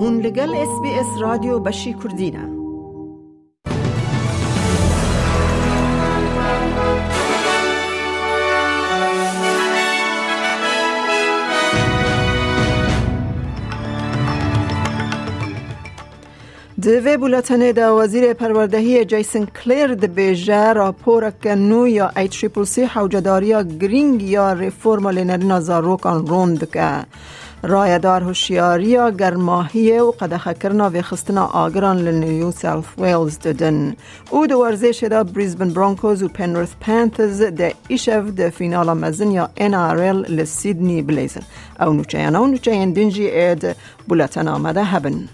هون لگل اس بی اس رادیو بشی کردینه دوی بولتن دا وزیر پروردهی جیسن کلیر د بیجه راپور کنو یا ای تریپل سی حوجداریا گرینگ یا ریفورم لینرین زاروکان روند که. رایدار هوشیاری گرماهی و قدخه کرنا و خستنا آگران لنیو سالف ویلز ددن او دو ورزش دا بریزبن برانکوز و پنورث پانتز دا ایشف دا فینال مزن یا ال لسیدنی بلیزن. او نوچه او نوچه دنجی اید بولتن آمده هبن.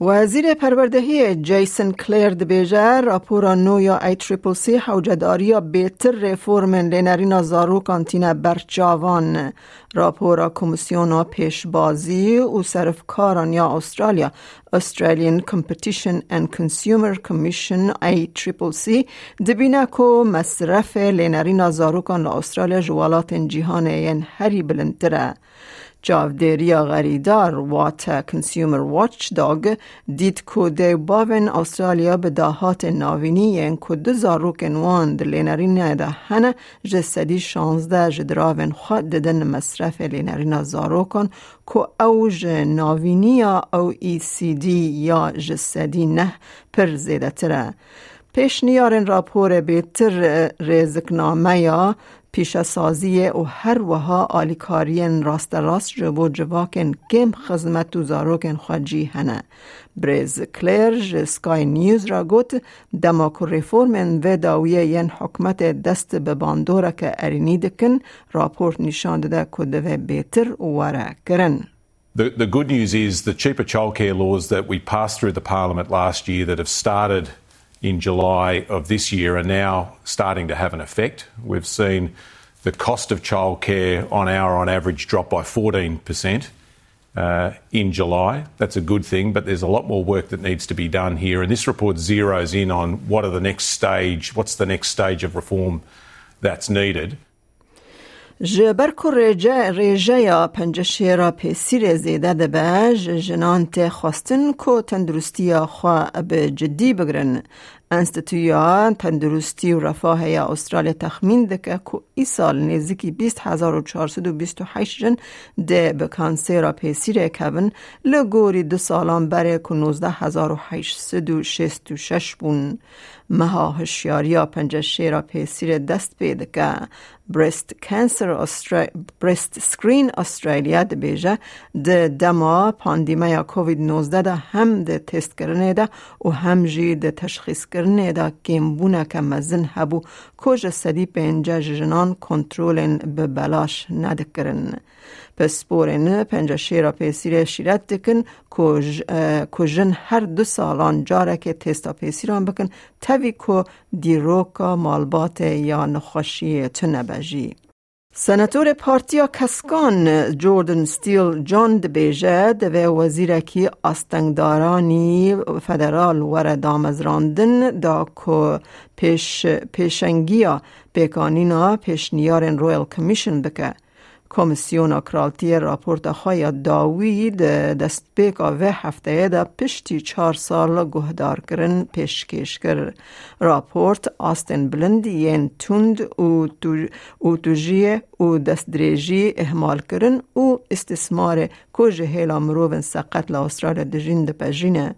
وزیر پروردهی جیسن کلیر دبیجه راپورا نو یا ای تریپل سی حوجداریا بیتر ریفورم لینرینا زارو کانتین برچاوان. راپورا کمیسیونا پیشبازی و صرف کاران یا استرالیا Australian Competition and Consumer Commission ACCC دبینه که مصرف لینرینا زاروکان استرالیا جوالات جهان این هری بلندتره. غریدار وات کنسیومر واچ داگ دید که دی باون استرالیا به داهات ناوینی که دو زاروکن وان لینرین ده هنه جسدی شانزده جدراون خود ددن مصرف لینرین زاروکن که اوج ناوینی او ای سی دی یا جسدی نه پر زیده تره پیش نیارن راپور بیتر رزقنامه یا پیش سازی و هر وها آلیکارین راست راست جبو جواکن کم خزمت و زاروکن خواجی هنه. بریز کلیر سکای نیوز را گوت دماکو ریفورمن و داویه ین حکمت دست به باندوره که ارینی دکن راپورت نشان داده کده بیتر واره کرن. The, the good news is the cheaper childcare laws that we passed through the parliament last year that have started in July of this year are now starting to have an effect. We've seen the cost of childcare on hour on average drop by 14% uh, in July. That's a good thing, but there's a lot more work that needs to be done here. And this report zeroes in on what are the next stage, what's the next stage of reform that's needed. جبر کو ریجه ریجه یا پنجشه را پیسیر زیده ده به جنان ته خواستن کو تندرستی خواه به جدی بگرن انستیتویا تندرستی و رفاه یا استرالیا تخمین دکه که ای سال نزدیکی 20428 جن ده به کانسر پیسیر کبن لگوری دو سالان بره که 19866 بون. مها هشیاریا پنجشه را پیسیر دست پیده که برست کانسر استرا... برست سکرین استرالیا ده بیجه ده دما پاندیمه یا کووید 19 ده هم ده تست کرنه ده و هم جی ده تشخیص کرنه ده کمبونه که مزن هبو کج سدی پنجه جنان کنترولن به بلاش ندکرن پس بورن پنجه شیرا پیسیر شیرت دکن که جن هر دو سالان جاره که تستا پیسیران بکن تاوی که دیروکا مالبات یا نخوشی تنبجی. سناتور پارتیا کسکان جوردن ستیل جان دبیجه دوی وزیرکی آستنگدارانی فدرال ور دامزراندن دا که پیش پیشنگیا پیکانینا پیشنیارن رویل کمیشن بکه. کمیسیون کرالتی راپورت خواهی داوید دست پیکا و هفته دا پشتی چار سال کرن پیشکش کر راپورت آستن بلند ین توند توجیه او دست دریجی احمال کرن او استثمار کج هیلا مروون سقط لا استرالیا دجین دا پجینه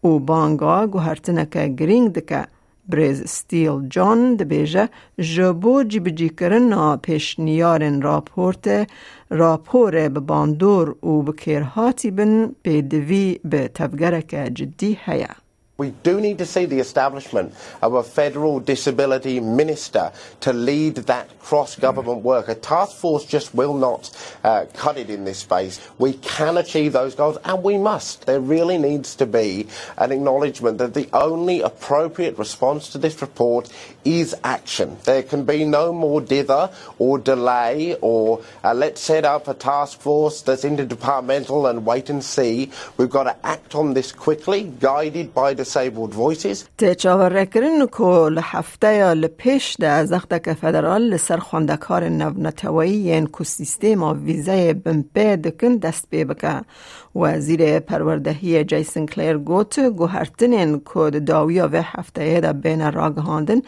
او بانگا گوهرتنکه گرینگ دکه. بریز ستیل جان دبیجه جبو جیبجی کرن پیشنیارن راپورت راپور به باندور و بکرهاتی بن پیدوی به تفگرک جدی هیا. We do need to see the establishment of a federal disability minister to lead that cross government work. A task force just will not uh, cut it in this space. We can achieve those goals and we must. There really needs to be an acknowledgement that the only appropriate response to this report is action. There can be no more dither or delay or uh, let's set up a task force that's interdepartmental and wait and see. We've got to act on this quickly, guided by the disabled voices. تچاور کرن کو لحفته یا لپیش ده از که فدرال لسر خواندکار نونتوی ین کو سیستم و ویزه بمپه دکن دست بی بکه وزیر پروردهی جیسن کلیر گوت گوهرتنین کود داویا و هفته دا بین راگهاندن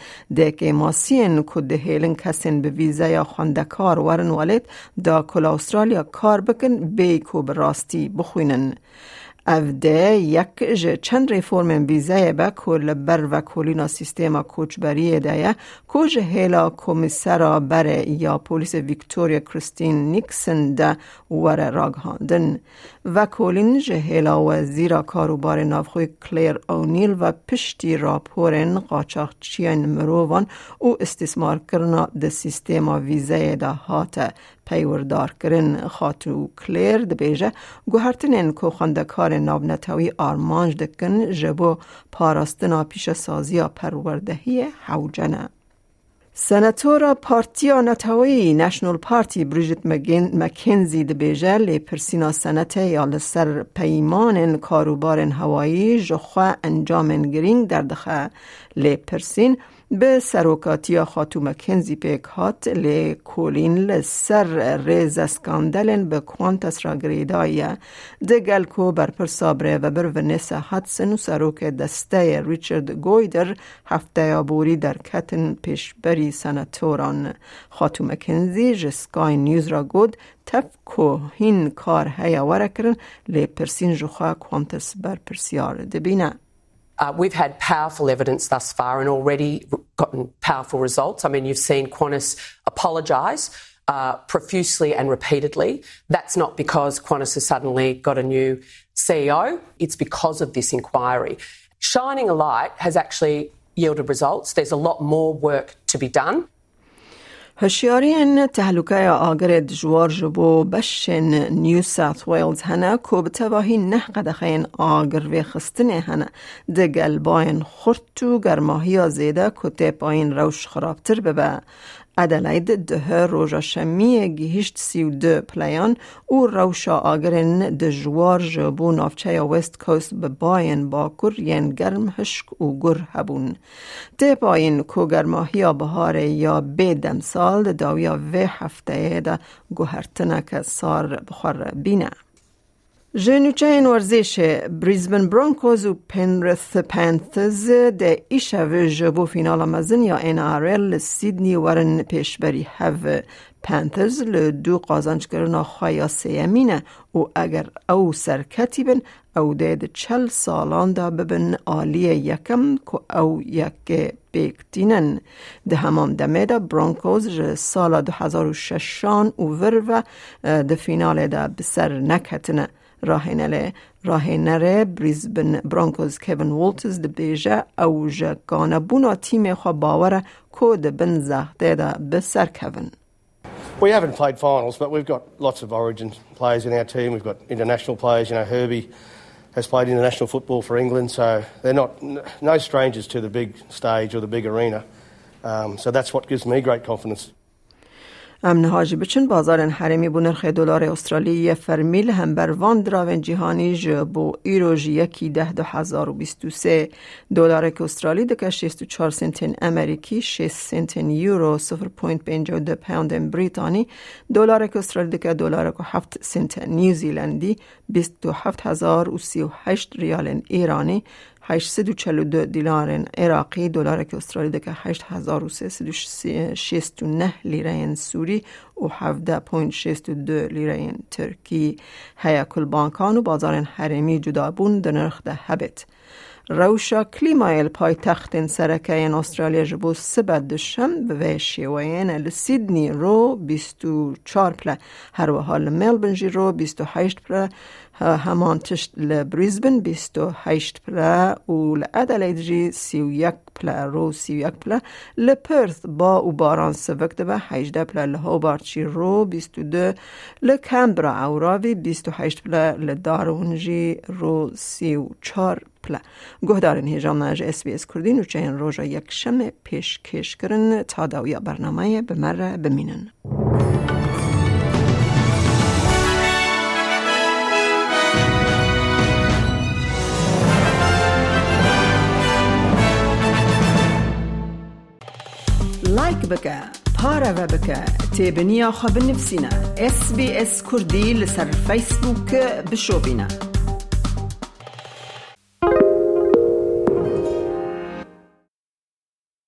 که ماسین کود هیلن کسین به ویزه یا خواندکار ورن والد دا کل استرالیا کار بکن بی کو بخوینن. ده یک جه چند ریفورم ویزه با کل بر و کلینا سیستما کوچبری ده کوج هیلا کمیسرا بر یا پولیس ویکتوریا کریستین نیکسن ده ور راگهاندن. و کلین جه هیلا وزیر کاروبار نافخوی کلیر اونیل و پشتی راپورن قاچاقچیان مروان او استثمار کرنا ده سیستما ویزه ده هاته پیوردار کرن خاتو کلیر ده بیجه گوهرتنین که نابنتوی آرمانج دکن جبو پاراستنا پیش سازی پروردهی حوجنه سناتورا پارتیا نتوی نشنل پارتی بریجت مکنزی ده بیجه لی پرسینا سنته یا لسر پیمان کاروبار هوایی جخوا انجام گرینگ در دخه لی پرسین به سروکاتی خاتو مکنزی پیک هات لی کولین لسر ریز اسکاندلن به کوانتس را گریدایی ده گلکو بر پر سابره و بر ونیسا هاتسن و سروک دسته ریچارد گویدر هفته یابوری در کتن پیشبری سناتوران. خاتو مکنزی جسکای نیوز را گود تف کو هین کار هیا ورکرن لی پرسین جخوا کوانتس بر پرسیار دبینه. We've had powerful evidence thus far and already gotten powerful results. I mean, you've seen Qantas apologise uh, profusely and repeatedly. That's not because Qantas has suddenly got a new CEO, it's because of this inquiry. Shining a light has actually yielded results. There's a lot more work to be done. هشیارین تهلوکه آگر دجوار جبو بشن نیو ساوت ویلز هنه کو بتواهی نه قدخین آگر وی خستنه هنه. ده گلباین خورتو گرماهی زیده کته پایین روش خرابتر ببه. ادلاید ده روژا شمی گیهشت سی و دو پلیان روشا آگرین ده جوار جبو نافچه وست کوست به باین باکر ین گرم هشک و ده پایین کو گرماهی بهار یا به دم سال داویا و هفته ده گوهرتنک سار بخور بینه این ورزش بریزبن برانکوز و پنرث پنتز ده ایشه جبو فینال مزن یا آرل سیدنی ورن پیشبری هف پنترز لدو قازنج کرنا خوایا سیمینه و اگر او سرکتی بن او ده چل سالان دا ببن آلی یکم که او یک بیکتینن ده همان دمه دا برانکوز سال 2006 و ور و ده فینال دا بسر نکتنه. راهنره راهنره بریزبن برانکوز کیون وولتز ده بیجه او جگانه بونا تیم خوا باوره که ده بن زهده ده بسر کون We haven't played finals, but we've got lots of origin players in our team. We've got international players. You know, Herbie has played international football for England, so they're not no strangers to the big stage or the big arena. Um, so that's what gives me great confidence. امن هاجی بچن بازار حرمی بو نرخ دلار استرالی فرمیل هم بر وان دراون جهانی بو ایروژ یکی ده دو هزار و بیست و سه دلار که استرالی دکه شیست و چار سنتین امریکی شیست سنتین یورو صفر پوینت پینج و ده پاوند بریتانی. دلار که استرالی دکه دلار که هفت سنت نیوزیلندی بیست و هفت هزار و سی و هشت ریال ایرانی. 842 دلار عراقی دلار که استرالی که 8369 لیره سوری و 17.62 لیره ترکی. هیا کل بانکان و بازار حرمی جدا بون در نرخ ده هبت روشا کلیمایل پای تخت سرکه استرالیا جبو سبت دشم به شیوین لسیدنی رو 24 پله. هر و حال ملبن جی رو 28 پله. همان تشت لبریزبن 28 پله. و لعدلید جی 31 پله. رو 31 پله. لپرث با و باران سوکت به 18 پله. لهوبارچی رو 22 لکمبرا اوراوی 28 پله. لدارونجی رو 34 پلا گهدارن هیجان ناج اس بی اس کردین و چهین روژا یک شم پیش کش کرن تا داویا برنامه بمره بمینن لایک بکە پارەوە بکە اس خە اس SسBS کوردی لەسەر فیسبووکە بشۆبینە.